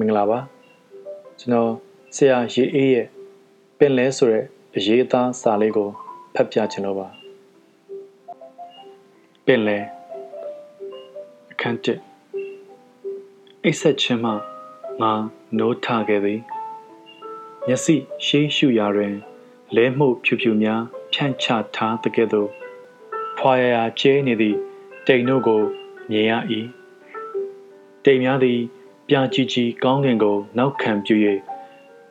မင်္ဂလာပါကျွန်တော်ဆရာရေအေးရဲ့ပင်လဲဆိုတဲ့အရေးအသားစာလေးကိုဖတ်ပြချင်လို့ပါပင်လဲအခန်းတစ်အိတ်ဆက်ချင်းမှငါနိုးထခဲ့သည်မျက်စိရှေးရှုရာတွင်လဲမှုဖြူဖြူများဖြန့်ချထားတဲ့ကဲ့သို့ဖွာရရာကျဲနေသည့်တိမ်တို့ကိုမြင်ရ၏တိမ်များသည် ပြာကြီးကြီးကောင်းကင်ကို နောက်ခံပြု၍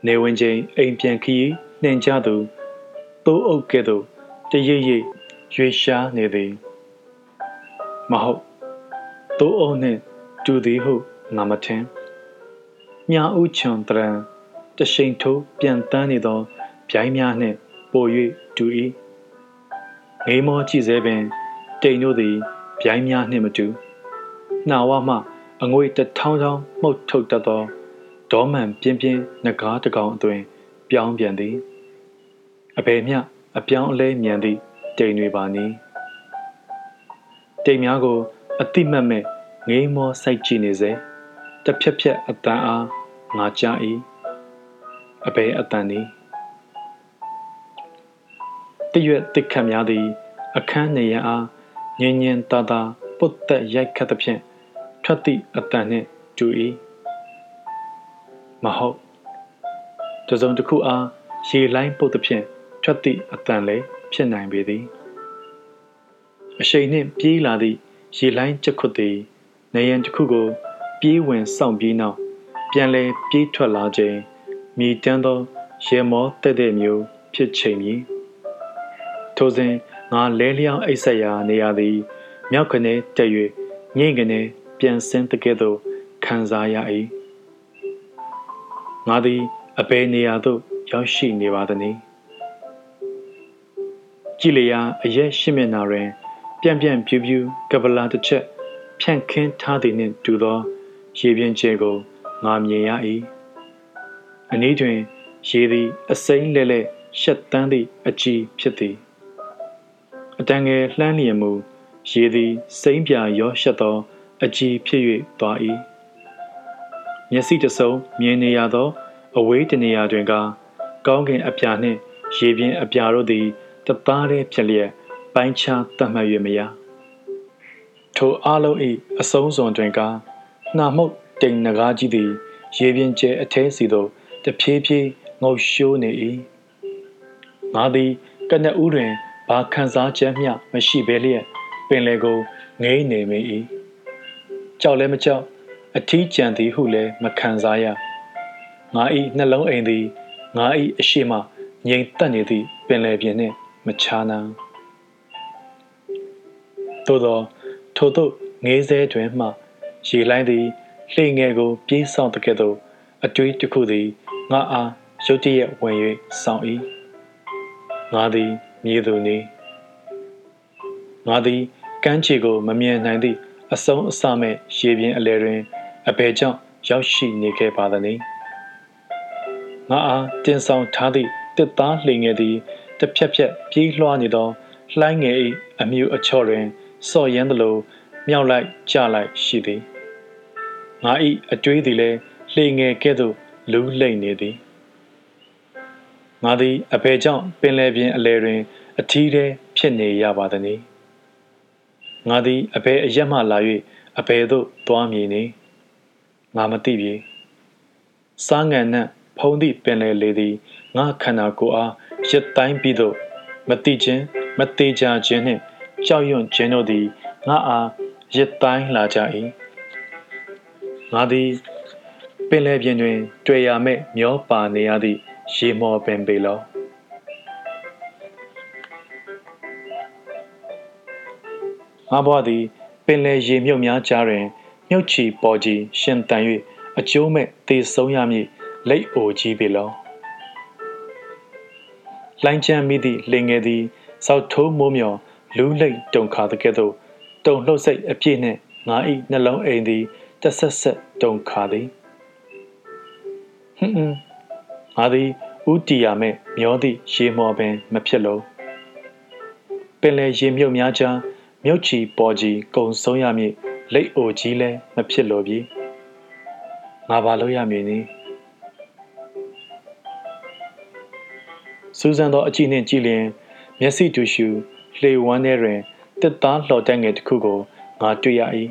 နေဝင်ချင်းအိမ်ပြန်ခီးနှင်ကြသူသိုးအုပ်ကဲ့သို့တရိပ်ရိပ်ရွေရှားနေသည်မဟုတ်သိုးအုပ်နှင့်တူသည်ဟုငါမထင်မြာဥချွန်တရံတရှိန်ထိုးပြန်တန်းနေသောဗျိုင်းများနှင့်ပို၍တူ၏ငေးမောကြည့်စေပင်တိမ်တို့သည်ဗျိုင်းများနှင့်မတူနှာဝမှ အငွေတထောင်းထောင်းမှုတ်ထုတ်တတ်သောဒေါမန်ပြင်းပြင်းငကားတကောင်အသွင်ပြောင်းပြန်သည်အဘယ်မျှအပြောင်းအလဲမြန်သည့်တိမ်တွေပါနီတိမ်များကိုအတိမတ်မဲ့ငေးမောစိုက်ကြည့်နေစေတဖြက်ဖြက်အတန်အားငါကြား၏အဘယ်အတန်နီတရွက်တစ်ခတ်များသည် အခန်းနေရန်အားငင်းငင်းတာတာပုတ်သက်ရိုက်ခတ်သဖြင့် ထွက်သည့်အတန်နှင့်တူ၏မဟုတ်တစုံတစ်ခုအားရေလိုင်းပုတ်သဖြင့်ထွက်သည့်အတန်လည်းဖြစ်နိုင်ပေသည်အရှိန်နှင့်ပြေးလာသည့်ရေလိုင်းချက်ခွတ်သည်နေရန်တစ်ခုကို ပြေးဝင်စောင့်ပြီးနောက်ပြန်လဲပြေးထွက်လာခြင်းမိတန်းသောရေမောတဲ့တဲ့မျိုးဖြစ်ချိန်မည်ထိုစဉ်ငါလဲလျောင်းအိတ်ဆက်ရာနေရာသည်မြောက်ကနေတက်၍ငိမ့်ကနေ ပြန်ဆင်းတကဲ့သို့ခံစားရ၏ငါသည်အဘယ်နေရာသို့ရောက်ရှိနေပါသနည်းကြည်လျာအရက်ရှင်းမျက်နာတွင် ပြန့်ပြန့်ပြူးပြူးကပလာတစ်ချက်ဖြန့်ခင်းထားသည်နှင့်တူသော ရေပြင်ကျဲကိုငါမြင်ရ၏အနည်းတွင်ရေသည်အစိမ့်လဲလဲရှက်တန်းသည့်အကြည်ဖြစ်သည်အတန်ငယ်လှမ်းလျင်မူရေသည်စိမ့်ပြရောရှက်သော အကြည်ဖြစ်၍သွား၏မျက်စိတစုံမြင်နေရသော အဝေးတနေရာတွင်ကကောင်းကင်အပြာနှင့်ရေပြင်အပြာတို့သည်တသားတည်းဖြစ်လျက်ပိုင်းခြားတတ်မှတ်၍မရထိုအလုံး၏အဆုံးစွန်တွင်ကနှာမှုတ်တိမ်နဂါးကြီးသည် ရေပြင်ကျဲအထဲစီသို့တဖြည်းဖြည်းငုတ်ရှိုးနေ၏ငါသည်ကနဦးတွင်ဘာခံစားချက်မျှမရှိဘဲလျက်ပင်လေကိုငိမ့်နေမိ၏ ကြောက်လည်းမကြောက်အထီးကျန်သည်ဟုလည်းမခံစားရငါ၏နှလုံးအိမ်သည်ငါ၏အရှိမငြိမ်သက်နေသည့်ပင်လယ်ပြင်နှင့်မချာနာသို့သောထို့သို့ငေးဆဲတွင်မှရေလိုင်းသည်လှိငယ်ကိုပြေးဆောင်တကဲ့သို့အတွေးတစ်ခုသည်ငါအားရုတ်တရက်ဝင်၍ဆောင်၏ငါသည်မြေသူနေငါသည်ကမ်းခြေကိုမမြင်နိုင်သည့် အဆုံးအစမဲ့ရေပြင်အလယ်တွင်အဘယ်ကြောင့်ရောက်ရှိနေခဲ့ပါသနည်းငါအားတင်ဆောင်ထားသည့်တစ်သားလှိငယ်သည်တစ်ဖြက်ဖြက်ပြေးလွှားနေသောလှိုင်းငယ်၏အမြူအချော့တွင်စော့ရမ်းသလိုမြောက်လိုက်ကျလိုက်ရှိသည်ငါ၏အတွေးသည်လည်းလှိငယ်ကဲ့သို့လူးလိမ့်နေသည်ငါသည်အဘယ်ကြောင့်ပင်လယ်ပြင်အလယ်တွင် အထီးထဲဖြစ်နေရပါသနည်း ငါသည်အဘယ်အရက်မှလာ၍အဘယ်သို့သွားမည်နည်းငါမသိပြီစားငံနှံ့ဖုံးသည့်ပင်လယ်လေသည်ငါခန္ဓာကိုယ်အားရစ်တိုင်းပြီးတော့မတိခြင်းမသေးကြခြင်းနှင့်ကြောက်ရွံ့ခြင်းတို့သည်ငါအားရစ်တိုင်းလာကြ၏ငါသည်ပင်လယ်ပြင်တွင် တွေ့ရမဲ့မျောပါနေရသည့်ရေမော်ပင်ပေလော ငါဘွားသည်ပင်လယ်ရေမြုပ်များကြားတွင် မြုပ်ချီပေါ်ကြီးရှင်တန်၍အကျိုးမဲ့သေဆုံးရမည်လိတ်အိုကြီးပေလောလိုင်းချမ်းမိသည့်လင်ငယ်သည်စောက်ထိုးမိုးမြော်လူးလိတ်တုံခါတဲ့ကဲ့သို့တုံလှုပ်စိတ်အပြည့်နှင့်ငါ၏နှလုံးအိမ်သည်တဆက်ဆက်တုံခါသည်ဟွန်းဟွန်းငါသည်ဥတီယာမဲ့မျောသည့်ရေမော်ပင် မဖြစ်လို့ပင်လေရေမြုပ်များကြား မြုပ်ချီပေါ်ကြီးကုံဆုံးရမည်လိတ်အိုကြီးလည်းမဖြစ်လို့ပြီငါဘာလို့ရမည်နည်းစူးစမ်းသောအကြည့်နှင့်ကြည့်လျင် မျက်စိတူရှူလေဝမ်းထဲတွင်တစ်သားလှော်တက်ငယ်တစ်ခုကိုငါတွေ့ရ၏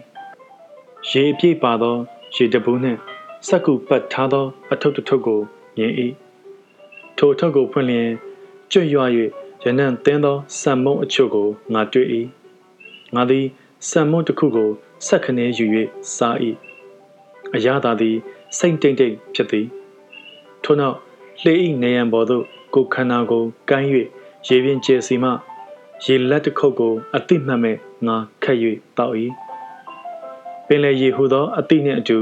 ရေအပြည့်ပါသောရေတပူးနှင့်စက်ကူပတ်ထားသော အထုပ်တစ်ထုပ်ကိုမြင်၏ထိုအထုပ်ကိုဖွင့်လျင်ကျွတ်ရွ၍ရနံ့သင်းသောစံမုံအချို့ကိုငါတွေ့၏ ငါသည်စံမုံတစ်ခုကိုဆက်ခနဲယူ၍စား၏အရာသာသည်စိတ်တိတ်တိတ်ဖြစ်သည်ထို့နောက်လှေ၏နေရန်ပေါ်သို့ကိုခန္ဓာကိုကိုင်း၍ရေပြင်ကျဲစီမှရေလက်တစ်ခုပ်ကိုအတိမှတ်မဲ့ငါခတ်၍တောက်၏ပင်လေရေဟူသောအတိနှင့်အတူ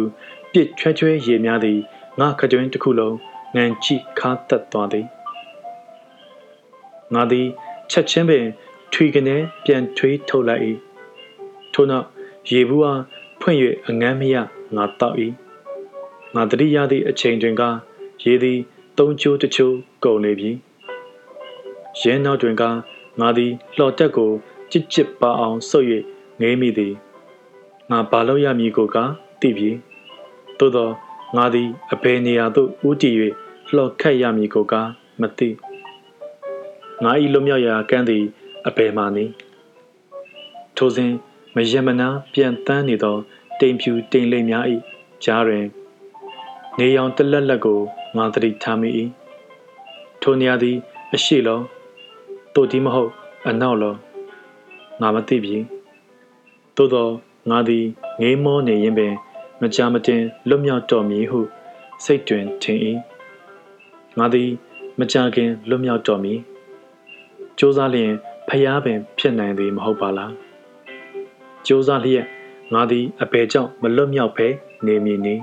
ပြစ်ချွဲချွဲရေများသည်ငါခတွင်တစ်ခုလုံးငံကြည့်ခါတက်သွားသည်ငါသည်ချက်ချင်းပင် ထွေကနေပြန်ထွေးထုတ်လိုက်၏ထို့နောက်ရေဘူးအားဖွင့်၍အငမ်းမရငါတောက်၏ငါတတိယသည့်အချိန်တွင်ကရေသည်သုံးချိုးတစ်ချိုးကုန်လေပြီရင်းနောက်တွင်ကငါသည်လှော်တက်ကိုကြစ်ကြစ်ပါအောင်ဆုပ်၍ငေးမိသည်ငါဘာလို့ရမည်ကိုကသိပြီသို့သောငါသည်အဘယ်နေရာသို့ဦးတည်၍လှော်ခတ်ရမည်ကိုကမသိငါ၏လွမြောက်ရာကမ်းသည် အဘယ်မှနည်းထိုစဉ်မယမနာပြန်တန်းနေသော တိမ်ဖြူတိမ်လိမ်များ၏ကြားတွင် နေရောင်တလက်လက်ကိုငါသတိထားမိ၏ထိုနေရာသည် အရှိလောတို့ဒီမဟုတ်အနောက်လောငါမသိပြီသို့သောငါသည်ငေးမောနေရင်ပင် မကြမတင်လွတ်မြောက်တော်မည်ဟု စိတ်တွင်ထင်၏ငါသည် မကြခင်လွတ်မြောက်တော်မည်စ조사လျင် ဖျားပင်ဖြစ်နိုင်သည်မဟုတ်ပါလားစ조사လျက်ငါသည်အဘယ်ကြောင့်မလွတ်မြောက်ဖဲနေမည်နည်း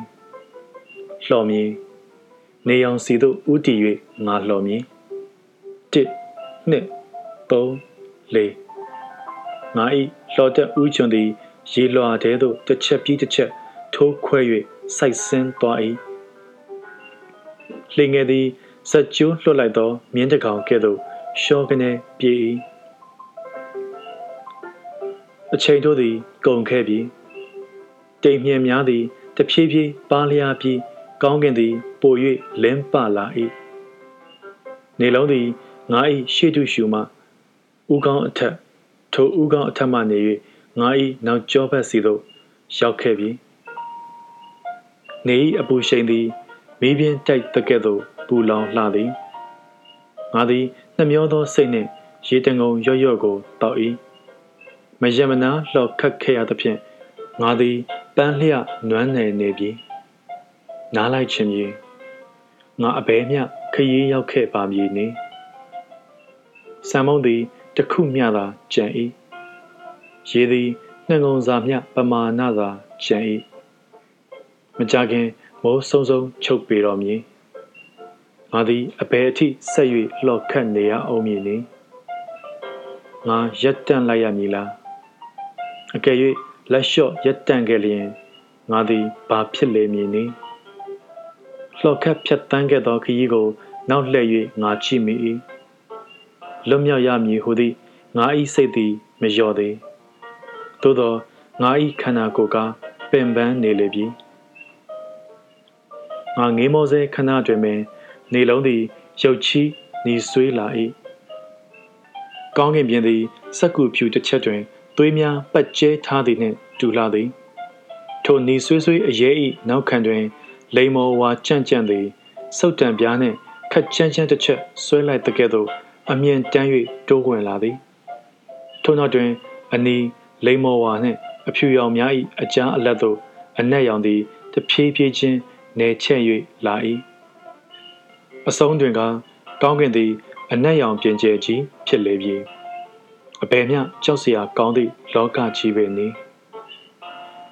လှော်မည်နေအောင်စီသို့ဥတီ၍ငါလှော်မည်1 2 3 4ငါဤလှော်တက်ဥချွန်သည်ရေလွှာတဲသို့တစ်ချက်ပြီးတစ်ချက်ထိုးခွဲ၍စိုက်ဆင်းသွား၏လှေငယ်သည်စက်ကျိုးလွှတ်လိုက်သောမြင်းတကောင်ကဲ့သို့ရှောကနေပြေး၏ အချိန်တို့သည်ကုန်ခဲ့ပြီတိမ်မြင်များသည်တဖြည်းဖြည်းပါလျားပြီးကောင်းကင်သည် ပို၍လင်းပလာ၏နေလုံးသည်ငါ၏ရှေ့တုရှုမှဥကောင်းအထက်ထိုဥကောင်းအထက်မှနေ၍ငါ၏နောက်ကျောဘက်စီသို့ရောက်ခဲ့ပြီနေ၏အပူရှိန်သည်မီးပြင်းတိုက်တကဲ့သို့ပူလောင်လှသည်ငါသည်နှမျောသောစိတ်နှင့်ရေတငုံရော့ရော့ကိုတောက်၏ မယမနာလှော်ခတ်ခဲ့ရသဖြင့်ငါသည်ပန်းလျက်နွမ်းနယ်နေပြီနားလိုက်ခြင်းမြေငါအဘဲမျှခရီးရောက်ခဲ့ပါမည်နေဆံမုံသည်တခုမျှသာကြံ၏ရေသည်နှငုံစာမျှပမာဏသာကြံ၏မကြခင်မိုးဆုံဆုံချုပ်ပေတော်မည်ငါသည်အဘယ်အထိဆက်၍လှော်ခတ်နေရအောင်မည်နေငါရက်တန့်လိုက်ရမည်လား အကယ်၍လက်လျှော့ရက်တန့်ခဲ့လျင်ငါသည်ဘာဖြစ်လေမည်နည်းလှော်ခတ်ဖြတ်တန်းခဲ့သောခရီးကို နောက်လှည့်၍ငါချိမိ၏လွတ်မြောက်ရမည်ဟုသည့်ငါ၏စိတ်သည်မလျော့သေးသို့သောငါ၏ခန္ဓာကိုယ်ကပင်ပန်းနေလေပြီငါငေးမောစေခဏတွင်ပင်နေလုံးသည်ရုပ်ချီးနေဆွေးလာ၏ကောင်းကင်ပြင်သည်စက်ကူဖြူတစ်ချက်တွင် သွေးများပတ်ကျဲထားသည်နှင့်တူလာသည်ထိုနေဆွေးဆွေးအရေး၏နောက်ခံတွင် လိမ္မောဝါကြံ့ကြံ့သည်စုတ်တံပြားနှင့်ခက်ချမ်းချမ်းတစ်ချက်ဆွဲလိုက်တဲ့ကဲ့သို့အမြင်တမ်း၍တိုးဝင်လာသည်ထို့နောက်တွင် အနီလိမ္မောဝါနှင့်အဖြူရောင်များ၏အကြားအလက်သို့အနက်ရောင်သည်တဖြည်းဖြည်းချင်းနေချက်၍လာ၏အဆုံးတွင်ကကောင်းကင်သည် အနက်ရောင်ပြင်ကျဲကြီးဖြစ်လေပြီ အဘယ်မျှကြောက်စရာကောင်းသည့်လောကကြီးပဲနေ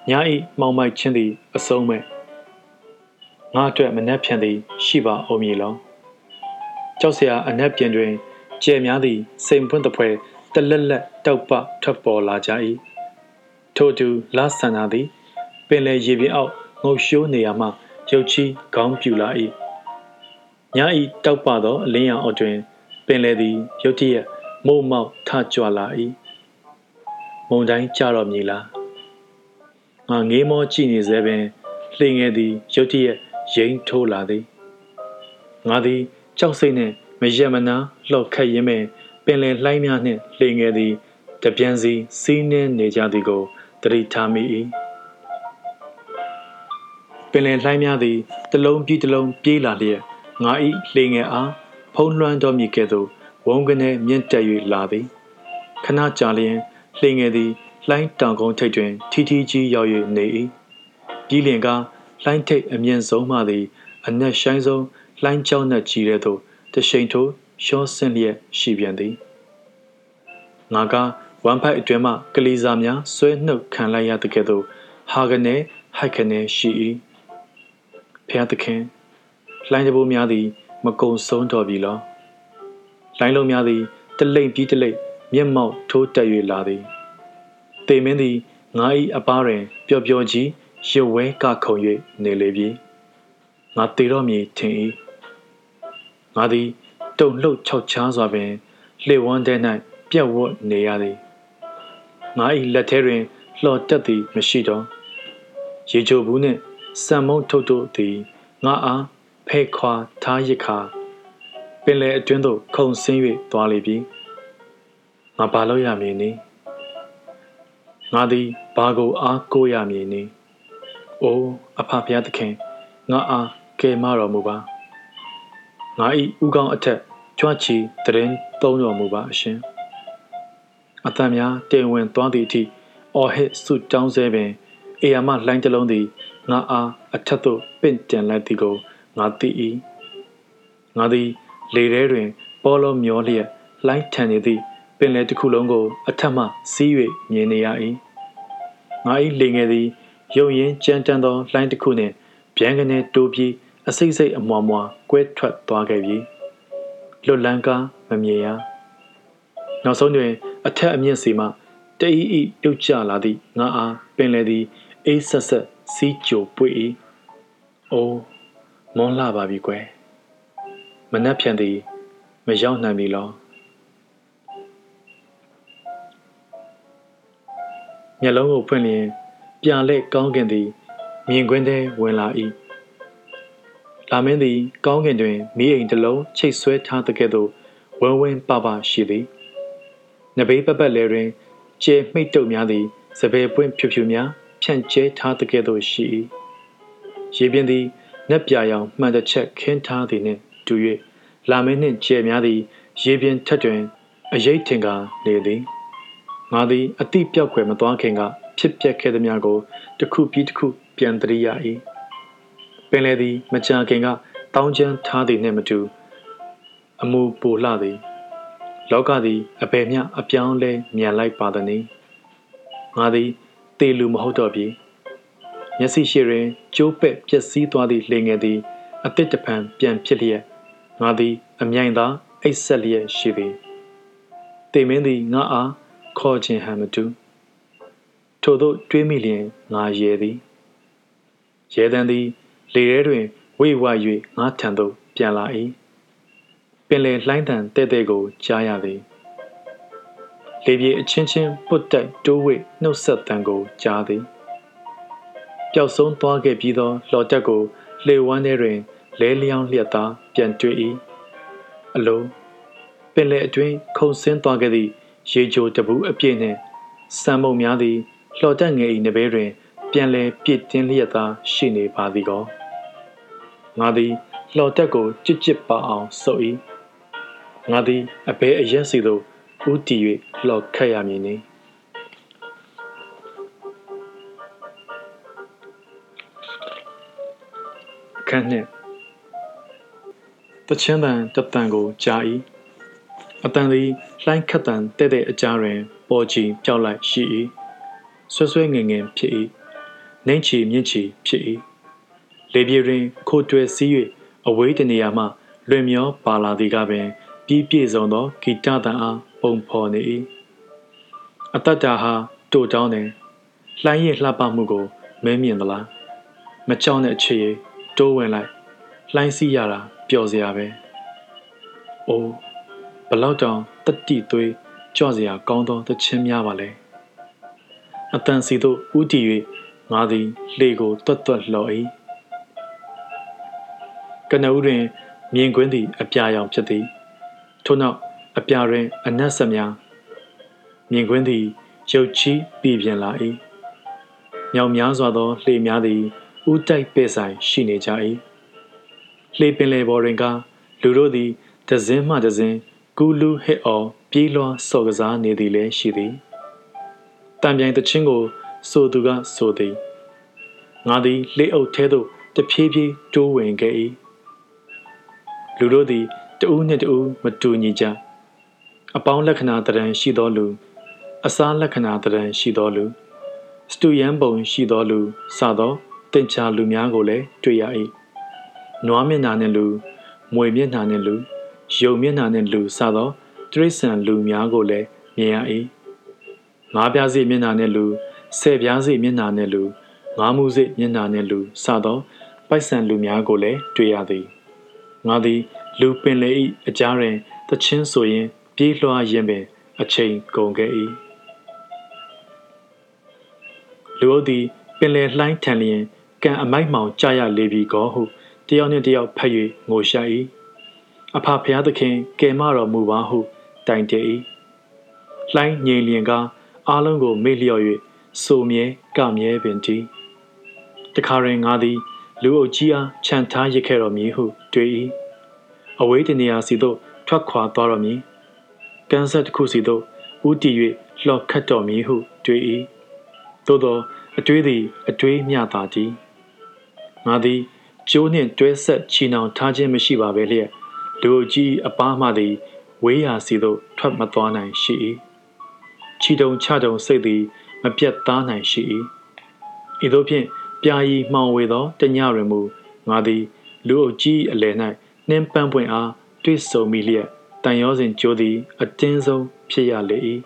ညာဤမောင်မိုက်ချင်းသည်အဆုံးမဲ့ငါအတွက်မနှက်ဖြန်သည်ရှိပါအောင်မည်လောကြောက်စရာအနက်ပြင်တွင်ကျဲများသည်စိန်ဖွင့်တပွဲတလက်လက်တောက်ပထွက်ပေါ်လာကြ၏ထို့တူလာဆန္ဒသည်ပင်လေရေပြင်အောက်ငုတ်ရှိုးနေရာမှရုတ်ချီခေါင်းပြူလာ၏ညဤတောက်ပသောအလင်းရောင်အောက်တွင်ပင်လေသည်ရုတ်တရက် မုံမောက်ထကြွလာ၏မုံတိုင်းကြတော့မည်လားငါငေးမောကြည့်နေစေပင်လှိငယ်သည်ရုတ်တရက်ရိမ့်ထိုးလာသည်ငါသည်ကြောက်စိတ်နှင့်မရမနာလှော့ခတ်ရင်းမဲ့ပင်လယ်လှိုင်းများနှင့်လှိငယ်သည်တပြန်စီစီးနှင်းနေကြသည်ကိုတတိထားမိ၏ပင်လယ်လှိုင်းများသည်တလုံးပြီးတလုံးပြေးလာလျက်ငါ၏လှိငယ်အားဖုံးလွှမ်းတော်မူကဲ့သို့ ဝုန်းကနေမြင့်တက်၍လာသည်ခဏကြာလျင်လှိငယ်သည်လှိုင်းတောင်ကုန်းထိပ်တွင် ထီထီကြီးရောက်၍နေ၏ပြီးလျင်ကလှိုင်းထိပ်အမြင့်ဆုံးမှသည် အနက်ဆိုင်ဆုံးလှိုင်းကြောင်းနှက်ကြီးတဲ့သို့တရှိန်ထိုးရှောဆင့်လျက်ရှိပြန်သည်ငါကဝမ်ဖိုက်အတွင်မှကလေးစားများဆွဲနှုတ်ခံလိုက်ရတဲ့ကဲ့သို့ဟာကနေဟိုက်ကနေရှိ၏ဖျားသခင်လှိုင်းတဘိုးများသည် မကုံဆုံးတော်ပြီလော လိုင်းလုံးများသည်တလိမ့်ပြီးတလိမ့်မျက်မှောက်ထိုးတက်၍လာသည်တေမင်းသည်ငါ၏အပားတွင်ပျော်ပျော်ကြီးရွဝဲကခုံ၍နေလေပြီငါတေတော့မည်ထင်၏ငါသည်တုံလှုပ်ခြောက်ချားစွာပင်လှေဝန်းတဲ့၌ပြက်ဝတ်နေရသည်ငါ၏လက်ထဲတွင်လှော်တက်သည်မရှိတော့ရေချိုဘူးနှင့်စံမုံထုတ်တို့သည်ငါအားဖဲခွာထားရခါ ပင်လယ်အတွင်းသို့ခုန်ဆင်း၍သွားလေပြီငါဘာလို့ရမည်နည်းငါသည်ဘာကိုအားကိုးရမည်နည်းအိုးအဖဖျားသခင်ငါအားကယ်မတော်မူပါငါ၏ဥကောင်းအထက်ကြွချီတရင်သုံးတော်မူပါအရှင်အတန်များတင်ဝင်သွားသည့်အထိအော်ဟစ်ဆုတောင်းဆဲပင်အေယာမလှိုင်းတစ်လုံးသည်ငါအားအထက်သို့ပင့်တင်လိုက်သည်ကိုငါသိ၏ငါသည် လေထဲတွင် ပေါ်လုံးမျောလျက်လှိုင်းထန်နေသည့်ပင်လယ်တစ်ခုလုံးကို အထက်မှစီး၍မြင်နေရ၏ငါ၏လေငယ်သည်ရုံရင်ကြမ်းတမ်းသောလှိုင်းတစ်ခုနှင့်ဗျံကနေတိုးပြီးအစိမ့်စိမ့်အမွားမွားကွဲထွက်သွားခဲ့ပြီလွတ်လန်းကားမမြင်ရနောက်ဆုံးတွင် အထက်အမြင့်စီမှတအီအီပြုတ်ကျလာသည့်ငါအားပင်လေသည်အေးဆက်ဆက်စီးကြိုပွေ၏အိုးမွန်လာပါပြီကွယ် မနှက်ဖြန်သည်မရောက်နိုင်ပြီလောမျက်လုံးကိုဖွင့်လျင်ပြာလက်ကောင်းကင်သည် မြင်ကွင်းထဲဝင်လာ၏လာမင်းသည် ကောင်းကင်တွင်မိအိမ်တစ်လုံးချိတ်ဆွဲထားတဲ့ကဲ့သို့ဝဲဝဲပပရှိသည်နဘေးပပတ်လဲတွင်ကျဲမိတ်တုပ်များသည်စပယ်ပွင့်ဖြူဖြူများဖြန့်ကျဲထားတဲ့ကဲ့သို့ရှိ၏ရေပြင်းသည်နက်ပြာရောင်မှန်တစ်ချက်ခင်းထားသည်နှင့် တူ၍လာမင်းနှင့်ကျဲများသည်ရေပြင်းထက်တွင်အရေးထင်ကားနေသည်ငါသည်အတိပြောက်ွယ်မသွားခင်ကဖြစ်ပျက်ခဲ့သည်များကိုတစ်ခုပြီးတစ်ခုပြန်သတိရ၏ပင်လေသည်မကြာခင်ကတောင်းချမ်းထားသည်နှင့်မတူအမူပိုလှသည် လောကသည်အဘယ်မျှအပြောင်းလဲမြန်လိုက်ပါသည်။ငါသည်တေလူမဟုတ်တော့ပြီ။မျက်စိရှိတွင်ကျိုးပဲ့ပျက်စီးသွားသည့်လေငယ်သည်အတစ်တပံပြန်ဖြစ်လျက် ငါသည် အမြိုင်သာအိတ်ဆက်လျက်ရှိသည်။တေမင်းသည်ငါအားခေါ်ခြင်းဟန်မတူထို့သောတွေးမိလျင်ငါရဲသည်ရဲတန်သည် လေထဲတွင်ဝိဝါ၍ငါထံသို့ပြန်လာ၏ပင်လေလှိုင်းတန်တဲ့တဲ့ကိုကြားရသည်လေပြေအချင်းချင်းပုတ်တိုက်တိုးဝိနှုတ်ဆက်တန်ကိုကြားသည်ပျောက်ဆုံးသွားခဲ့ပြီးသောလှော်တက်ကိုလေဝမ်းထဲတွင် လဲလျောင်းလျက်သားပြန်တွေ့၏အလုံးပင်လေအတွင်းခုန်ဆင်းသွားခဲ့သည့်ရေချိုတပူအပြည့်နှင့်စံမုံများသည်လှော်တက်ငယ်၏နဘေးတွင် ပြန်လဲပြစ်တင်းလျက်သာရှိနေပါသည်ကောငါသည်လှော်တက်ကိုကြစ်ကြစ်ပါအောင်စုပ်၏ငါသည်အဘဲအရက်စီသို့ဦးတည်၍လှော်ခတ်ရမည်နေအခန်းနှင့် တချင်းတန်တတန်ကိုကြား၏အတန်သည်လှိုင်းခတ်တန်တဲ့တဲ့အကြားတွင် ပေါ်ချီပြောက်လိုက်ရှိ၏ဆွဆွဲငင်ငင်ဖြစ်၏နှိမ့်ချီမြင့်ချီဖြစ်၏လေပြေတွင်ခိုတွယ်စည်း၍အဝေးတနေရာမှလွင်မျောပါလာသည်ကပင်ပြီးပြည့်စုံသောဂီတတန်အားပုံဖော်နေ၏အတ္တတာဟာတိုတောင်းတယ်လှိုင်းရဲ့လှပမှုကိုမဲမြင်သလားမကြောက်တဲ့အချစ်ရတိုးဝင်လိုက်လှိုင်းစီးရတာ ပျော်စရာပဲအိုးဘလောက်တောင်တတိသွေးကြော့စရာကောင်းသောသချင်းများပါလဲအတန်စီတို့ဥတီ၍ငါသည်လှေကိုတွတ်တွတ်လော်၏ကနဦးတွင်မြင်ကွင်းသည်အပြာရောင်ဖြစ်သည်ထို့နောက်အပြာတွင်အနက်ဆက်များမြင်ကွင်းသည်ရုပ်ချီးပြည်ပြင်းလာ၏မြောင်များစွာသောလှေများသည်ဥတိုက်ပဲ့ဆိုင်ရှိနေကြ၏ လှေပင်လေပေါ်တွင်ကလူတို့သည်တစင်းမှတစင်းကူလူဟစ်အော်ပြေးလွှားစော်ကစားနေသည်လည်းရှိသည်တံပြိုင်တချင်းကို ဆိုသူကဆိုသည်ငါသည်လှေအုပ်ထဲသို့တဖြည်းဖြည်းတိုးဝင်ခဲ့၏လူတို့သည်တဦးနှင့်တဦးမတူညီကြအပေါင်းလက္ခဏာတရံရှိသောလူအစားလက္ခဏာတရံရှိသောလူစတူယန်ပုံရှိသောလူစသောတင်ချာလူများကိုလည်းတွေ့ရ၏ နွားမျက်နှာနှင့်လူမွေမျက်နှာနှင့်လူရုံမျက်နှာနှင့်လူစသောတရိษံလူများကိုလည်းမြင်ရ၏ငါးပြားစီမျက်နှာနှင့်လူဆယ်ပြားစီမျက်နှာနှင့်လူငါးမှုစီမျက်နှာနှင့်လူစသောပိုက်ဆံလူများကိုလည်းတွေ့ရသည်ငါသည်လူပင်လေ၏အကြားတွင်တချင်းဆိုရင် ပြေးလွှားရင်းပင် အချိန်ကုန်ခဲ့၏လူအုပ်သည်ပင်လယ်လှိုင်းထန်လျင်ကံအမိုက်မှောင်ကြရလေပြီကောဟု တယောက်နှင့်တယောက်ဖက်၍ငိုရှာ၏အဖဖျားသခင်ကယ်မတော်မူပါဟုတိုင်တည်၏လှိုင်းငြိမ်လျင်ကအားလုံးကိုမေ့လျော့၍ဆိုမြဲကမြဲပင်တည်တခါရင်ငါသည် လူအုပ်ကြီးအားခြံထားရခဲ့တော်မူဟုတွေ့၏အဝေးတနေရာစီသို့ထွက်ခွာသွားတော်မူကန်းဆက်တစ်ခုစီသို့ဦးတည်၍လှော်ခတ်တော်မူဟုတွေ့၏သို့သောအတွေးသည်အတွေးမျှသာတည်ငါသည် ကျိုးနှင့်တွဲဆက်ချီနှောင်ထားခြင်းမရှိပါပဲလျက်လူကြီးအပားမှသည်ဝေးရာစီသို့ထွက်မသွားနိုင်ရှိ၏ချီတုံချတုံစိတ်သည်မပြတ်သားနိုင်ရှိ၏ဤသို့ဖြင့်ပြာရီမှောင်ဝေသောတညတွင်မူငါသည်လူအုပ်ကြီးအလယ်၌နှင်းပန်းပွင့်အားတွေ့ဆုံမိလျက်တန်ရောစဉ်ကြိုးသည်အတင်းဆုံးဖြစ်ရလေ၏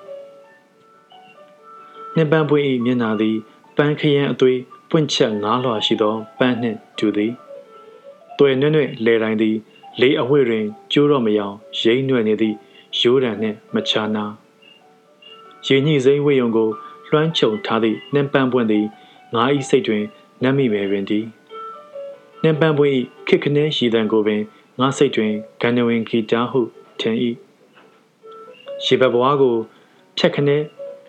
နှင်းပန်းပွင့်၏မျက်နာသည်ပန်းခရမ်းအသွေးပွင့်ချက်ငားလွှာရှိသောပန်းနှင့်တူသည် တွယ်နွဲ့နွဲ့လေတိုင်းသည် လေးအဝှေ့တွင် ကျိုးတော့မယောင်ရိမ့်နွဲ့နေသည့်ရိုးတံနှင့်မချာနာရေညှိစိမ့်ဝေယုံကို လွှမ်းခြုံထားသည့်နှင်းပန်းပွင့်သည်ငါ၏စိတ်တွင်နတ်မိမယ်ပင်သည်နှင်းပန်းပွင့်၏ခစ်ခနဲရှိတံကိုပင်ငါစိတ်တွင်ဂန္ဓဝင်ဂီတာဟုထင်၏ရေဘဘွားကိုဖြက်ခနဲ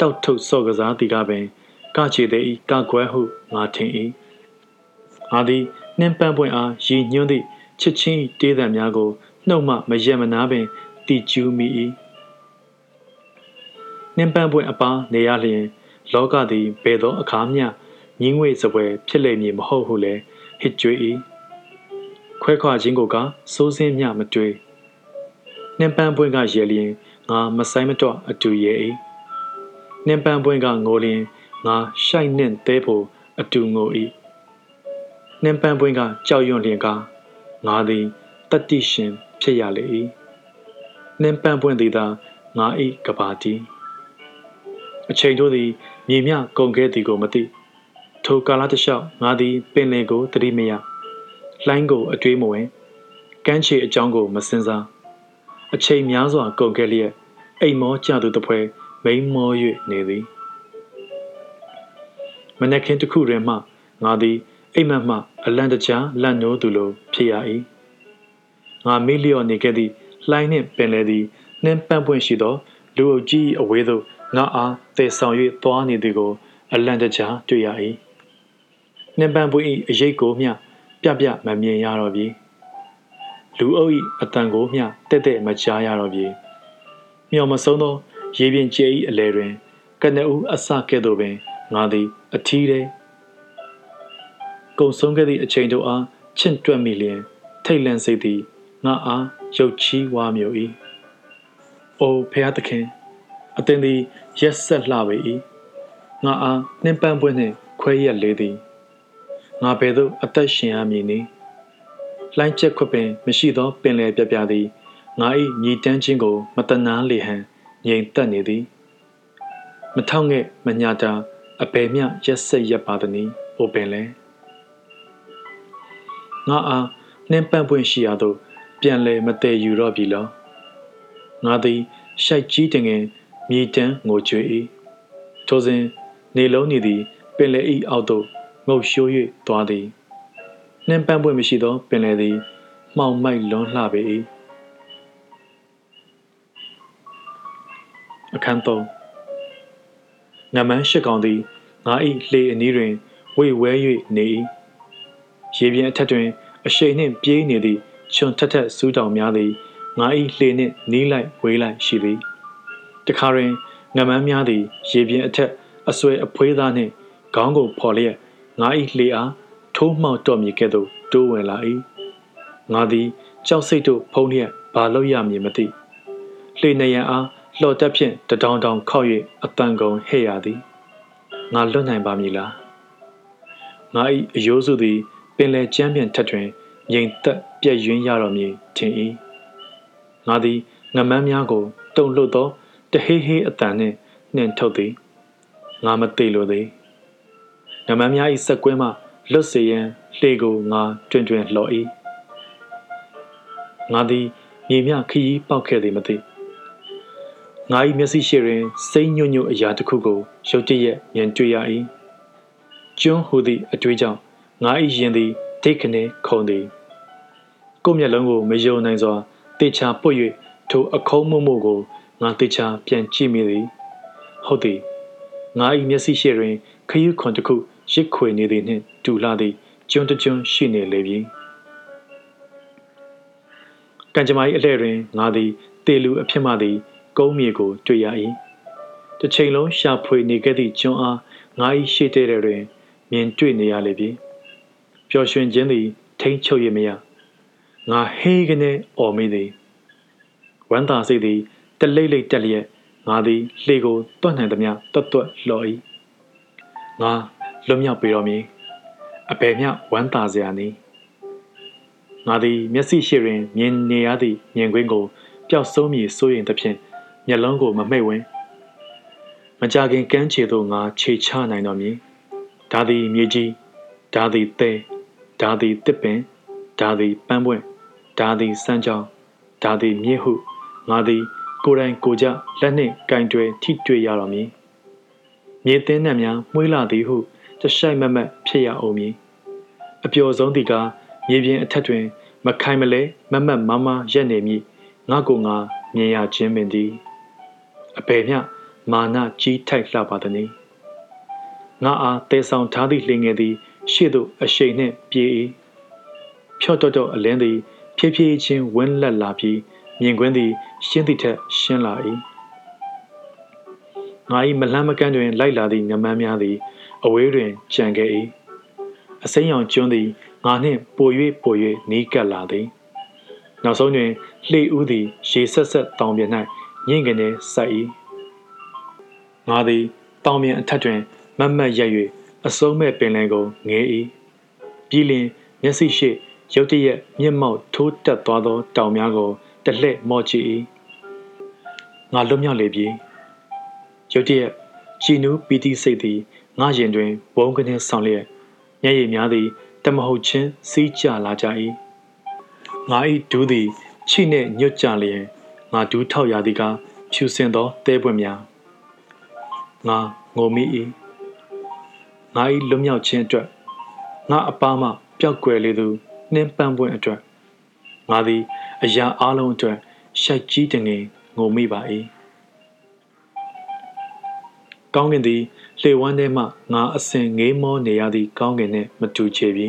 တောက်ထုတ်စော့ကစားသည်ကပင်ကချေသည်ကကွယ်ဟုငါထင်၏ငါသည် နှင်းပန်းပွင့်အားရည်ညွှန်းသည့်ချစ်ချင်းတေးသံများကိုနှုတ်မှမရက်မနာပင်တီကျူးမိ၏နှင်းပန်းပွင့်အပားနေရလျင် လောကသည်ဘယ်သောအခါမျှငင်းငွေစပွဲဖြစ်လိမ့်မည်မဟုတ်ဟုလည်းဟစ်ကြွေး၏ခွဲခွာခြင်းကိုကစိုးစင်းမျှမတွေ့နှင်းပန်းပွင့်ကရဲလျင်ငါမဆိုင်မတော့အတူရဲ၏နှင်းပန်းပွင့်ကငိုလျင်ငါရှိုက်နှင့်သေးဖို့အတူငို၏ နှင်းပန်းပွင့်ကကြောက်ရွံ့လျင်ကငါသည်တတိရှင်ဖြစ်ရလေ၏နှင်းပန်းပွင့်သည်သာငါ၏ကဘာတီအချိန်တို့သည်မြေမြကုန်ခဲ့သည်ကိုမသိထိုကာလတစ်လျှောက်ငါသည်ပင်လယ်ကိုတတိမရလှိုင်းကိုအတွေးမဝင်ကမ်းခြေအကြောင်းကိုမစင်စားအချိန်များစွာကုန်ခဲ့လျက်အိမ်မောကြသူတပွဲမိန်မော၍နေသည်မနက်ခင်းတစ်ခုတွင်မှငါသည် အိမ်မက်မှအလန့်တကြားလန့်နိုးသူလိုဖြစ်ရ၏ငါမေးလျော့နေခဲ့သည့်လှိုင်းနှင့်ပင်လေသည်နှင်းပန်းပွင့်ရှိသောလူအုပ်ကြီးအဝေးသို့ငါအားသေဆောင်၍သွားနေသည်ကိုအလန့်တကြားတွေ့ရ၏နှင်းပန်းပွင့်၏အရေးကိုမျှပြပြမမြင်ရတော့ပြီလူအုပ်၏အတန်ကိုမျှတက်တက်မကြားရတော့ပြီမျော်မဆုံးသော ရေပြင်ကျဲ၏အလဲတွင်ကနဦးအစကဲ့သို့ပင်ငါသည်အထီးတဲ့ ကုံဆုံးခဲ့သည့်အချိန်တို့အားချင့်တွက်မိလျင် ထိတ်လန့်စိတ်သည်ငါအားရုပ်ချီးဝါမျိုး၏အိုဖျားသခင်အသင်သည်ရက်ဆက်လှပေ၏ငါအားနှင်းပန်းပွင့်နှင့်ခွဲရက်လေးသည်ငါဘယ်သို့အသက်ရှင်ရမည်နည်းလှိုင်းချက်ခွပင်မရှိသောပင်လယ်ပြပြသည်ငါ၏ညီတန်းခြင်းကို မတနာလေဟန်ငြိမ်သက်နေသည်မထောက်ငဲ့မညာတာအပေမြရက်ဆက်ရက်ပါသည်။အိုပင်လဲ ငါအားနှင်းပန့်ပွင့်ရှိရာသို့ပြန်လဲမတည်ယူတော့ပြီလောငါသည်ရှိုက်ကြီးတင်ငင်မြေတန်းငိုကြွေ၏ထိုစဉ်နေလုံးနေသည်ပင်လေဤအောက်သို့ငုတ်ရှိုး၍သွားသည်နှင်းပန်းပွင့်မရှိသောပင်လယ်သည်မှောင်မိုက်လွန်းလှပေ၏အခန်းသုံးငမန်းရှိကောင်သည်ငါ၏လှေအနီးတွင်ဝေဝဲ၍နေ၏ ရေပြင်အထက်တွင် အရှိန်နှင့်ပြေးနေသည့်ချွန်ထက်ထက်စူးတောင်များသည်ငါ၏လှေနှင့်နီးလိုက်ဝေးလိုက်ရှိသည်တခါတွင်ငမန်းများသည် ရေပြင်အထက်အဆွဲအဖွေးသားနှင့်ခေါင်းကိုဖော်လျက်ငါ၏လှေအားထိုးမှောက်တော့မည်ကဲ့သို့တိုးဝင်လာ၏ငါသည်ကြောက်စိတ်တို့ဖုံးလျက်ဘာလို့ရမည်မသိလှေနေရန်အားလှော်တက်ဖြင့်တဒေါင်တောင်ခောက်၍အတန်ကုန်ဟဲ့ရသည်ငါလွတ်နိုင်ပါမည်လားငါ၏အယိုးစုသည် ပင်လယ်ကျမ်းပြင်ထက်တွင်ငြိမ်သက်ပြည့်ယွင်းရတော်မည်ထင်၏ငါသည်ငမန်းများကိုတုံ့လှုပ်သောတဟေးဟေးအတန်နှင့်နှင်ထုတ်သည်ငါမသိလိုသည်ငမန်းများ၏စက်ကွင်းမှလွတ်စေရန်လှေကိုငါတွင်တွင်လှော်၏ငါသည်မြေမြခရီးပေါက်ခဲ့သည်မသိငါ၏မျက်စိရှိတွင်စိမ့်ညွတ်ညွတ်အရာတစ်ခုကိုရုတ်တရက်မြင်တွေ့ရ၏ကျွန်းဟူသည့်အတွေ့အကြောင့် ငါ၏ရင်သည်ဒိတ်ခနဲခုန်သည်ကိုမျက်လုံးကိုမယုံနိုင်စွာတေချာပွတ်၍ထိုအခုံးမမို့ကိုငါတေချာပြန်ကြည့်မိသည်ဟုတ်သည်ငါ၏မျက်စိရှိတွင်ခရီးခွန်တစ်ခုရစ်ခွေနေသည်နှင့်တူလာသည့်ကျွန်းတကျွန်းရှိနေလေပြီကံကြမ္မာ၏အလှဲ့တွင်ငါသည်တေလူအဖြစ်မှသည်ကုန်းမြေကိုတွေ့ရ၏တစ်ချိန်လုံးရှာဖွေနေခဲ့သည့်ကျွန်းအားငါ၏ရှေ့တဲ့တွင်မြင်တွေ့နေရလေပြီ ပျော်ရွှင်ခြင်းသည် ထိမ့်ချုပ်ရမရငါဟေးကနေအော်မိသည်ဝမ်းသာစိတ်သည်တလိမ့်လိမ့်တက်လျက်ငါသည်လှေကိုတွတ်နိုင်သမျှတွတ်တွတ်လှော်၏ငါလွတ်မြောက်ပေတော်မည်အဘယ်မျှဝမ်းသာစရာနည်းငါသည်မျက်စိရှိတွင်မြင်နေရသည့်မြင်ကွင်းကိုပျောက်ဆုံးမည်စိုးရင်သဖြင့်မျက်လုံးကိုမမှိတ်ဝင်မကြခင်ကမ်းခြေသို့ငါခြေချနိုင်တော်မည်ဒါသည်မြေကြီးဒါသည်သဲ ဒါသည်တစ်ပင်ဒါသည်ပန်းပွင့်ဒါသည်စမ်းကြောင်းဒါသည်မြစ်ဟုငါသည် ကိုယ်တိုင်ကိုကြလက်နှင့်ကင်တွယ်ထိတွေ့ရတော်မည်မြေသင်းနှံများမှွေးလာသည်ဟုတရှိုက်မမတ်ဖြစ်ရအောင်မည်အပျော်ဆုံးသည်ကမြေပြင်အထက်တွင် မခိုင်မလဲမမတ်မမရက်နေမည်ငါကိုငါမြင်ရခြင်းပင်သည်အဘယ်မျှမာနကြီးထိုက်လှပါသနည်းငါအားတဲဆောင်ထားသည့်လင်ငယ်သည် ရှေ့သို့အရှိန်နှင့်ပြေး၏ဖြော့တော့တော့အလင်းသည် ဖြည်းဖြည်းချင်းဝန်းလက်လာပြီးမြင်ကွင်းသည် ရှင်းသည့်ထက်ရှင်းလာ၏ငါ၏မလန်းမကန်းတွင် လိုက်လာသည့်ငမန်းများသည် အဝေးတွင်ကြံခဲ့၏အစိမ်းရောင်ကျွန်းသည်ငါနှင့်ပို၍ပို၍နီးကပ်လာသည်နောက်ဆုံးတွင်လှေဦးသည် ရေဆက်ဆက်တောင်ပြင်၌ညင်ကနေဆက်၏ငါသည်တောင်ပြင်အထက်တွင်မတ်မတ်ရက်၍ အစုံးမဲ့ပင်လယ်ကိုငဲ၏ပြီးလျင်မျက်စိရှိရုတ်တရက်မျက်မှောက်ထိုးတက်သွားသောတောင်များကိုတလှည့်မော့ကြည့်၏ငါလွတ်မြောက်လေပြီရုတ်တရက်ချီနူးပီတိစိတ်သည်ငါရင်တွင်ဝုန်းကနေဆောင်လျက်မျက်ရည်များသည်တမဟုတ်ချင်းစီးကျလာကြ၏ငါ၏ဒူးသည်ချိနှင့်ညွတ်ကြလျင်ငါဒူးထောက်ရသည်ကဖြူစင်သောတဲပွင့်များငါငိုမိ၏ ငါ၏လွတ်မြောက်ခြင်းအတွက်ငါအပါမှပျောက်ကွယ်လေသူနှင်းပန်းပွင့်အတွက်ငါသည်အရာအလုံးအတွက်ရှိုက်ကြီးတငယ်ငိုမိပါ၏ကောင်းကင်သည်လှေဝမ်းထဲမှငါအစင်ငေးမောနေရသည့်ကောင်းကင်နှင့်မတူချေပြီ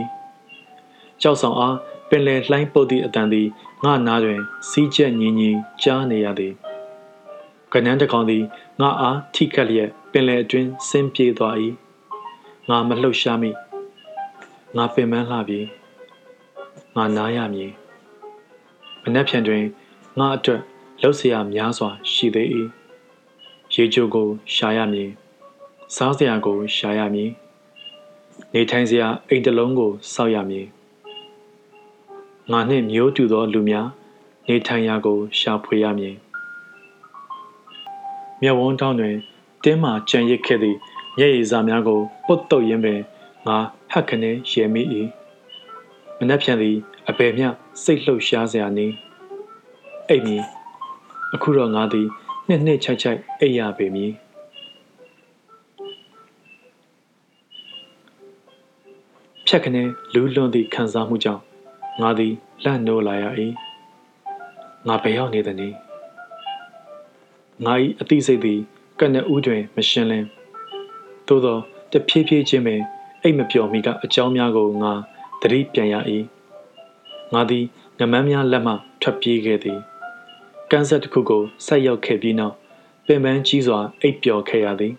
ကြောက်ဆောင်အားပင်လယ်လှိုင်းပုတ်သည့်အတန်သည်ငါနားတွင် စီးချက်ညင်ညင်ကြားနေရသည်ကနန်းတကောင်သည်ငါအားထိခတ်လျက်ပင်လယ်အတွင်းဆင်းပြေးသွား၏ ငါမလှုပ်ရှားမိငါပင်ပန်းလှပြီငါနားရမည်မနှက်ဖြန်တွင်ငါအတွက်လှုပ်เสียများစွာရှိသေး၏ရေချိုကိုရှာရမည်စားစရာကိုရှာရမည်နေထိုင်စရာအိမ်တလုံးကိုစောက်ရမည်ငါနှင့်မျိုးတူသောလူများနေထိုင်ရာကို ရှာဖွေရမည်မြဝန်းတောင်းတွင်တင်းမာကြံရစ်ခဲ့သည့် မျက်ရည်စာများကိုပုတ်တုပ်ရင်းပင်ငါဟက်ခနဲရဲမိ၏မနှက်ဖြန်သည်အပေမျှစိတ်လှုပ်ရှားစရာနေအိပ်မည်အခုတော့ငါသည်နှစ်နှစ်ချိုက်ချိုက်အိပ်ရပေမည်က်ခနဲလူးလွန်သည့်ခံစားမှုကြောင့်ငါသည်လန့်နိုးလာရ၏ငါဘယ်ရောက်နေသနည်းငါ၏အသိစိတ်သည်ကနဦးတွင် မရှင်းလင်း သို့သောတဖြည်းဖြည်းချင်းပင်အိတ်မပျော်မီကအကြောင်းများကိုငါသတိပြန်ရ၏ငါသည်ငမန်းများလက်မှထွက်ပြေးခဲ့သည်ကန်းဆက်တစ်ခုကိုဆက်ရောက်ခဲ့ပြီးနောက်ပင်ပန်းကြီးစွာအိပ်ပျော်ခဲ့ရသည်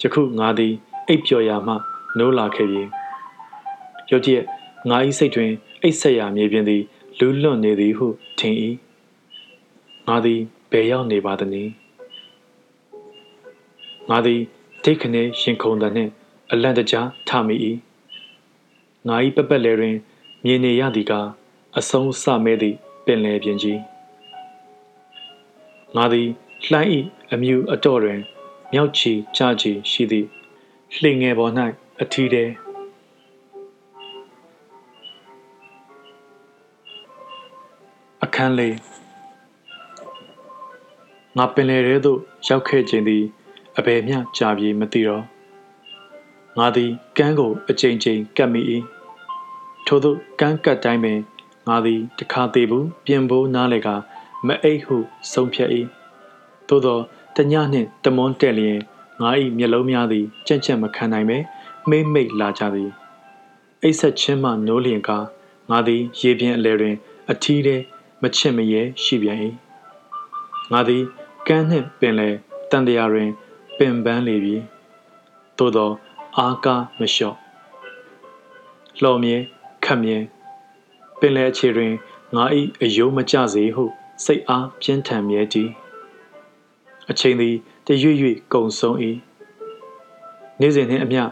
ယခုငါသည်အိပ်ပျော်ရာမှနိုးလာခဲ့ပြီရုတ်တရက်ငါ၏စိတ်တွင်အိပ်ဆက်ရာမြေပြင်သည်လူးလွတ်နေသည်ဟုထင်၏ငါသည်ဘယ်ရောက်နေပါသနည်းငါသည် ဒိတ်ခနဲရှင်ခုန်တဲ့နှင့် အလန့်တကြားထမိ၏ငါ၏ပပက်လေတွင် မြင်နေရသည်ကအဆုံးစမဲသည့်ပင်လယ်ပြင်ကြီးငါသည်လှိုင်း၏အမြူအတော့တွင်မြောက်ချီကြချီရှိသည့်လှိငယ်ပေါ်၌အထီးတဲ့အခန်းလေးငါပင်လယ်ထဲသို့ရောက်ခဲ့ခြင်းသည် အဘယ်မျှကြာပြီမသိတော့ငါသည်ကမ်းကိုအကြိမ်ကြိမ်ကပ်မိ၏ထို့သောကမ်းကပ်တိုင်းပင်ငါသည်တခါသေးဘူးပြင်ပိုးနားလေကမအိတ်ဟုဆုံးဖြတ်၏သို့သောတညနှင့်တမွန်းတက်လျင်ငါ၏မျက်လုံးများသည်ကြက်ကြက်မခံနိုင်ပဲမိမ့်မိတ်လာကြသည်အိတ်ဆက်ချင်းမှနိုးလျင်ကငါသည် ရေပြင်အလယ်တွင် အထီးထဲမချစ်မရဲရှိပြန်၏ငါသည်ကမ်းနှင့်ပင်လေတန်တရာတွင် ပင်ပန်းလေပြီသို့သောအာကားမလျှော့လှော်မြဲခတ်မြဲပင်လေအခြေတွင်ငါ၏အယိုးမကျစေဟု စိတ်အားပြင်းထန်မြဲတည်အချိန်သည်တရွေ့ရွေ့ကုံဆုံး၏နေ့စဉ်နှင့်အမျှ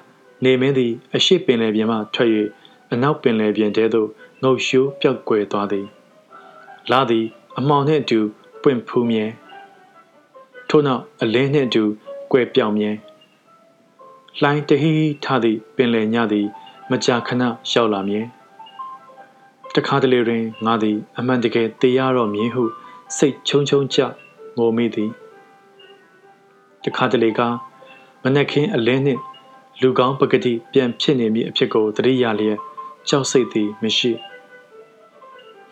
နေမင်းသည် အရှိပင်လေပြင်မှထွက်၍အနောက်ပင်လေပြင်တဲသို့ငုတ်ရှိုးပြောက်ကွယ်သွားသည်လာသည် အမောင်နှင့်အတူပွင့်ဖူးမြဲထို့နောက်အလင်းနှင့်အတူ ကွယ်ပြောင်မြဲလှိုင်းတဟီထသည့်ပင်လယ်ညသည် မကြာခဏရောက်လာမြဲတခါတလေတွင်ငါသည် အမှန်တကယ်တေးရတော့မြင်ဟု စိတ်ချုံချုံကြငိုမိသည်တခါတလေကမနက်ခင်းအလင်းနှင့် လူကောင်းပကတိပြန်ဖြစ်နေမည်အဖြစ်ကိုသတိရလျက်ကြောက်စိတ်သည်မရှိ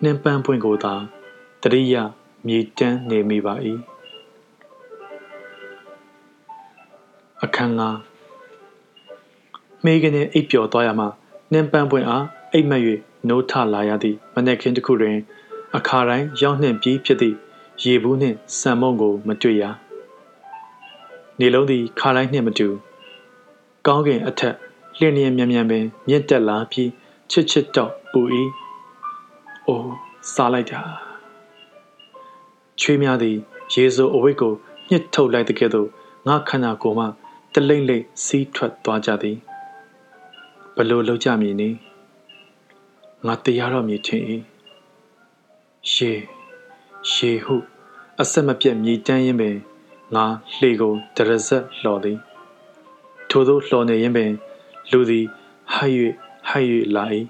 နှင်းပန်းပွင့်ကိုသာတရိယမြေတန်းနေမိပါ၏ အခန်းငါမေကနေအိပ်ပျော်သွားရမှနှင်းပန်းပွင့်အားအိပ်မက်၍နိုးထလာရသည့်မနက်ခင်းတစ်ခုတွင် အခါတိုင်းရောက်နှင့်ပြီးဖြစ်သည့်ရေဘူးနှင့်ဆံမုံကိုမတွေ့ရနေလုံးသည်ခါတိုင်းနှင့်မတူကောင်းကင်အထက်လျင်လျင်မြန်မြန်ပင်မြင့်တက်လာပြီးချစ်ချစ်တော့ပူ၏အိုးစားလိုက်တာချွေးများသည် ရေစိုးအဝိတ်ကိုညှစ်ထုတ်လိုက်တဲ့ကဲ့သို့ငါခန္ဓာကိုယ်မှ တလိမ့်လိမ့်စီးထွက်သွားကြသည်ဘလို့လောက်ကြမည်နည်းငါတရားတော်မြည်ထင်၏ရှေရှေဟုအဆက်မပြတ်မြည်တမ်းရင်းပင်ငါလှေကိုတရဇက်လှော်သည်ထို့သောလှော်နေရင်းပင်လူသည်ဟိုက်၍ဟိုက်၍လာ၏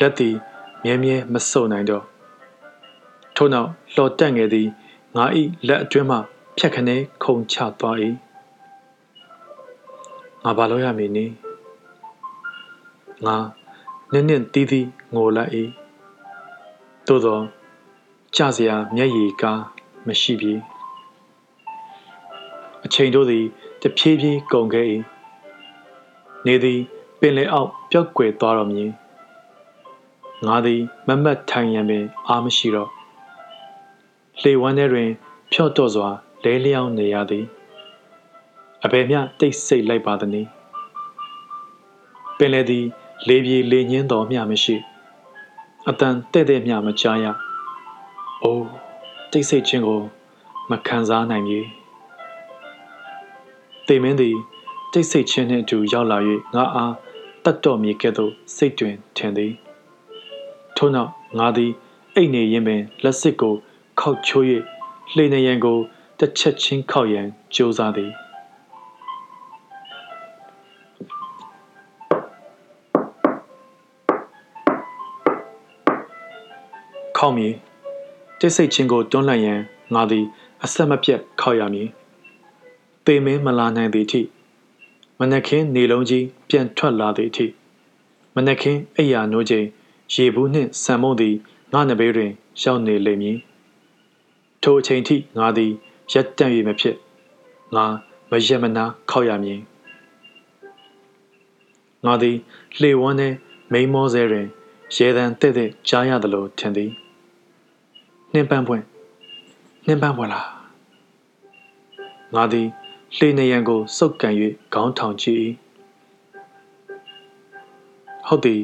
လက်သည်မြဲမြဲမစုံနိုင်တော့ထို့နောက်လှော်တက်ငယ်သည်ငါ၏လက်အတွင်းမှဖြတ်ခနဲခုန်ချသွား၏ ငါဘာလို့ရမည်နည်းငါနင်းနင်းတီးတီးငိုလိုက်၏သို့သောကြစရာမျက်ရည်ကားမရှိပြီအချိန်တို့သည်တဖြည်းဖြည်းကုန်ခဲ့၏နေသည်ပင်လယ်အောက်ပျောက်ကွယ်သွားတော်မူငါသည်မမတ်ထိုင်ရန်ပင်အားမရှိတော့လှေဝမ်းထဲတွင် ဖြော့တော့စွာလဲလျောင်းနေရသည် အဘယ်မျှတိတ်ဆိတ်လိုက်ပါသနည်းပင်လေသည် လေပြေလေညင်းတော်မျှမရှိအတန်တဲ့တဲ့မျှမကြားရအိုးတိတ်ဆိတ်ခြင်းကို မခံစားနိုင်ပြီတေမင်းသည်တိတ်ဆိတ်ခြင်းနှင့်အတူရောက်လာ၍ငါအားတတ်တော်မူကဲ့သို့စိတ်တွင်ထင်သည်ထို့နောက်ငါသည်အိတ်နေရင်ပင်လက်စစ်ကိုခောက်ချိုး၍လှေနေရန်ကိုတစ်ချက်ချင်းခောက်ရန်ကြိုးစားသည် ခောက်မည်တိတ်ဆိတ်ချင်းကိုတွန်းလှန်ရန်ငါသည် အဆက်မပြတ်ခောက်ရမည်ပေမင်းမလာနိုင်သည့်အထိမနက်ခင်းနေလုံးကြီးပြန်ထွက်လာသည့်အထိမနက်ခင်းအိယာနိုးချိန်ရေဘူးနှင့်ဆံမုံသည်ငါနဘေးတွင် ရောက်နေလိမ့်မည်ထိုအချိန်ထိငါသည်ရက်တန့်၍မဖြစ်ငါမရက်မနာခောက်ရမည်ငါသည်လှေဝန်းနှင့်မိန်မောဆဲတွင်ရေတံတဲ့တဲ့ကြားရသလိုထင်သည် နှင်းပန်းပွင့်နှင်းပန်းပွင့်လားငါသည်လှေနေရန်ကိုစုပ်ကန်၍ခေါင်းထောင်ကြည့်၏ဟုတ်သည်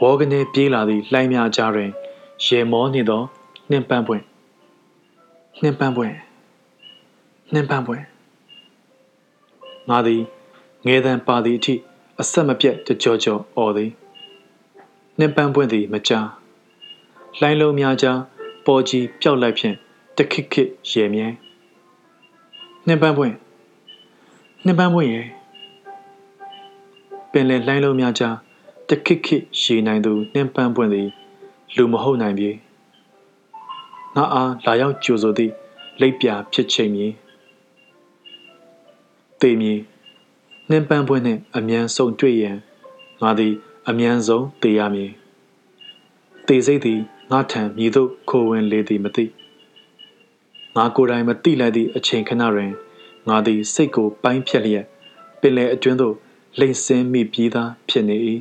ဝေါကနေပြေးလာသည့်လှိုင်းများကြားတွင်ရေမောနေသောနှင်းပန်းပွင့်နှင်းပန်းပွင့်နှင်းပန်းပွင့်ငါသည်ငယ်တန်ပါသည့်အထိအဆက်မပြတ်တကြောကြောအော်သည်နှင်းပန်းပွင့်သည်မကြားလှိုင်းလုံးများကြား ပေါ်ကြီးပျောက်လိုက်ဖြင့်တခစ်ခစ်ရေမြဲနှင်းပန်းပွင့်နှင်းပန်းပွင့်ရဲ့ပင်လယ်လှိုင်းလုံးများကြားတခစ်ခစ်ရေနိုင်သူနှင်းပန်းပွင့်သည်လူမဟုတ်နိုင်ပြီငါအားလာရောက်ကြိုဆိုသည့်လိပ်ပြဖြစ်ချိန်မည်တေမည်နှင်းပန်းပွင့်နှင့်အမြန်ဆုံးတွေ့ရန်ငါသည်အမြန်ဆုံးတေရမည်တေစိတ်သည် ငါထံမြည်သို့ခိုဝင်လေသည်မသိငါကိုယ်တိုင်မသိလိုက်သည့်အချိန်ခဏတွင်ငါသည်စိတ်ကိုပိုင်းဖြတ်လျက်ပင်လယ်အတွင်းသို့လိမ့်ဆင်းမိပြီးသားဖြစ်နေ၏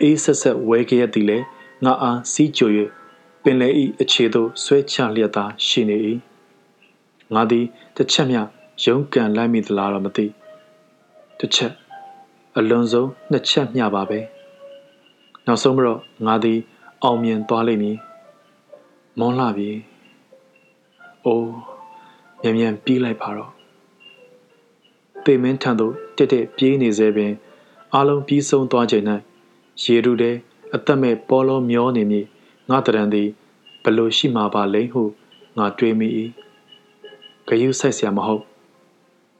အေးဆက်ဆက်ဝဲခဲ့ရသည်လေငါအားစီးကြို၍ပင်လယ်ဤအခြေသို့ဆွဲချလျက်သာရှိနေ၏ငါသည်တစ်ချက်မျှရုန်းကန်လိုက်မိသလားတော့မသိတစ်ချက်အလွန်ဆုံးနှစ်ချက်မျှပါပဲနောက်ဆုံးတော့ငါသည် အောင်မြင်သွားလိမ့်မည်မွန်လာပြီအိုးမြန်မြန်ပြီးလိုက်ပါတော့တေမင်းထံသို့တက်တက်ပြေးနေစေပင်အလုံးပြီးဆုံးသွားချိန်၌ရေတူတဲ့အသက်မဲ့ပေါ်လုံးမျောနေမည်ငါတရံသည်ဘလို့ရှိမှာပါလဲဟုငါတွေးမိ၏ဂယုဆိုင်เสียမဟုတ်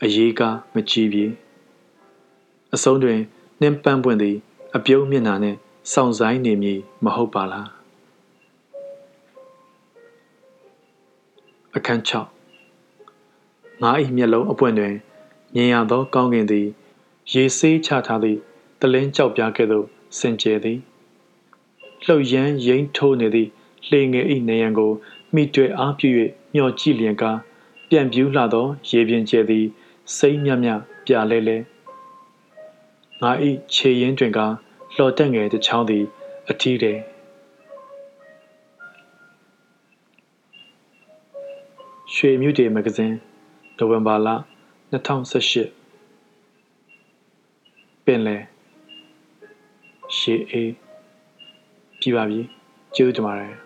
အရေးကမကြည့်ပြီအဆုံးတွင်နှင်းပန်းပွင့်သည်အပြုံးမျက်နှာနှင့် စောင့်ဆိုင်နေမည်မဟုတ်ပါလားအခန်း6ငါ၏မျက်လုံးအပွင့်တွင်မြင်ရသောကောင်းကင်သည် ရေဆေးချထားသည့်တလင်းကြောက်ပြားကဲ့သို့စင်ကြယ်သည်လှုပ်ရမ်းရိမ့်ထိုးနေသည့်လှေငယ်၏နေရန်ကိုမိတွေ့အားပြု၍မျှော်ကြည့်လျင်ကပြန်ပြူးလာသော ရေပြင်ကျဲသည် စိမ့်မြမြပြလဲလဲငါ၏ခြေရင်းတွင်က လှော်တက်ငယ်တစ်ချောင်းသည် အထီးတယ်ရွှေမြူတေမဂဇင်းနိုဝင်ဘာလ2018ပင်လယ်ရှေးအေးပြပါပြီကျေးဇူးတင်ပါတယ်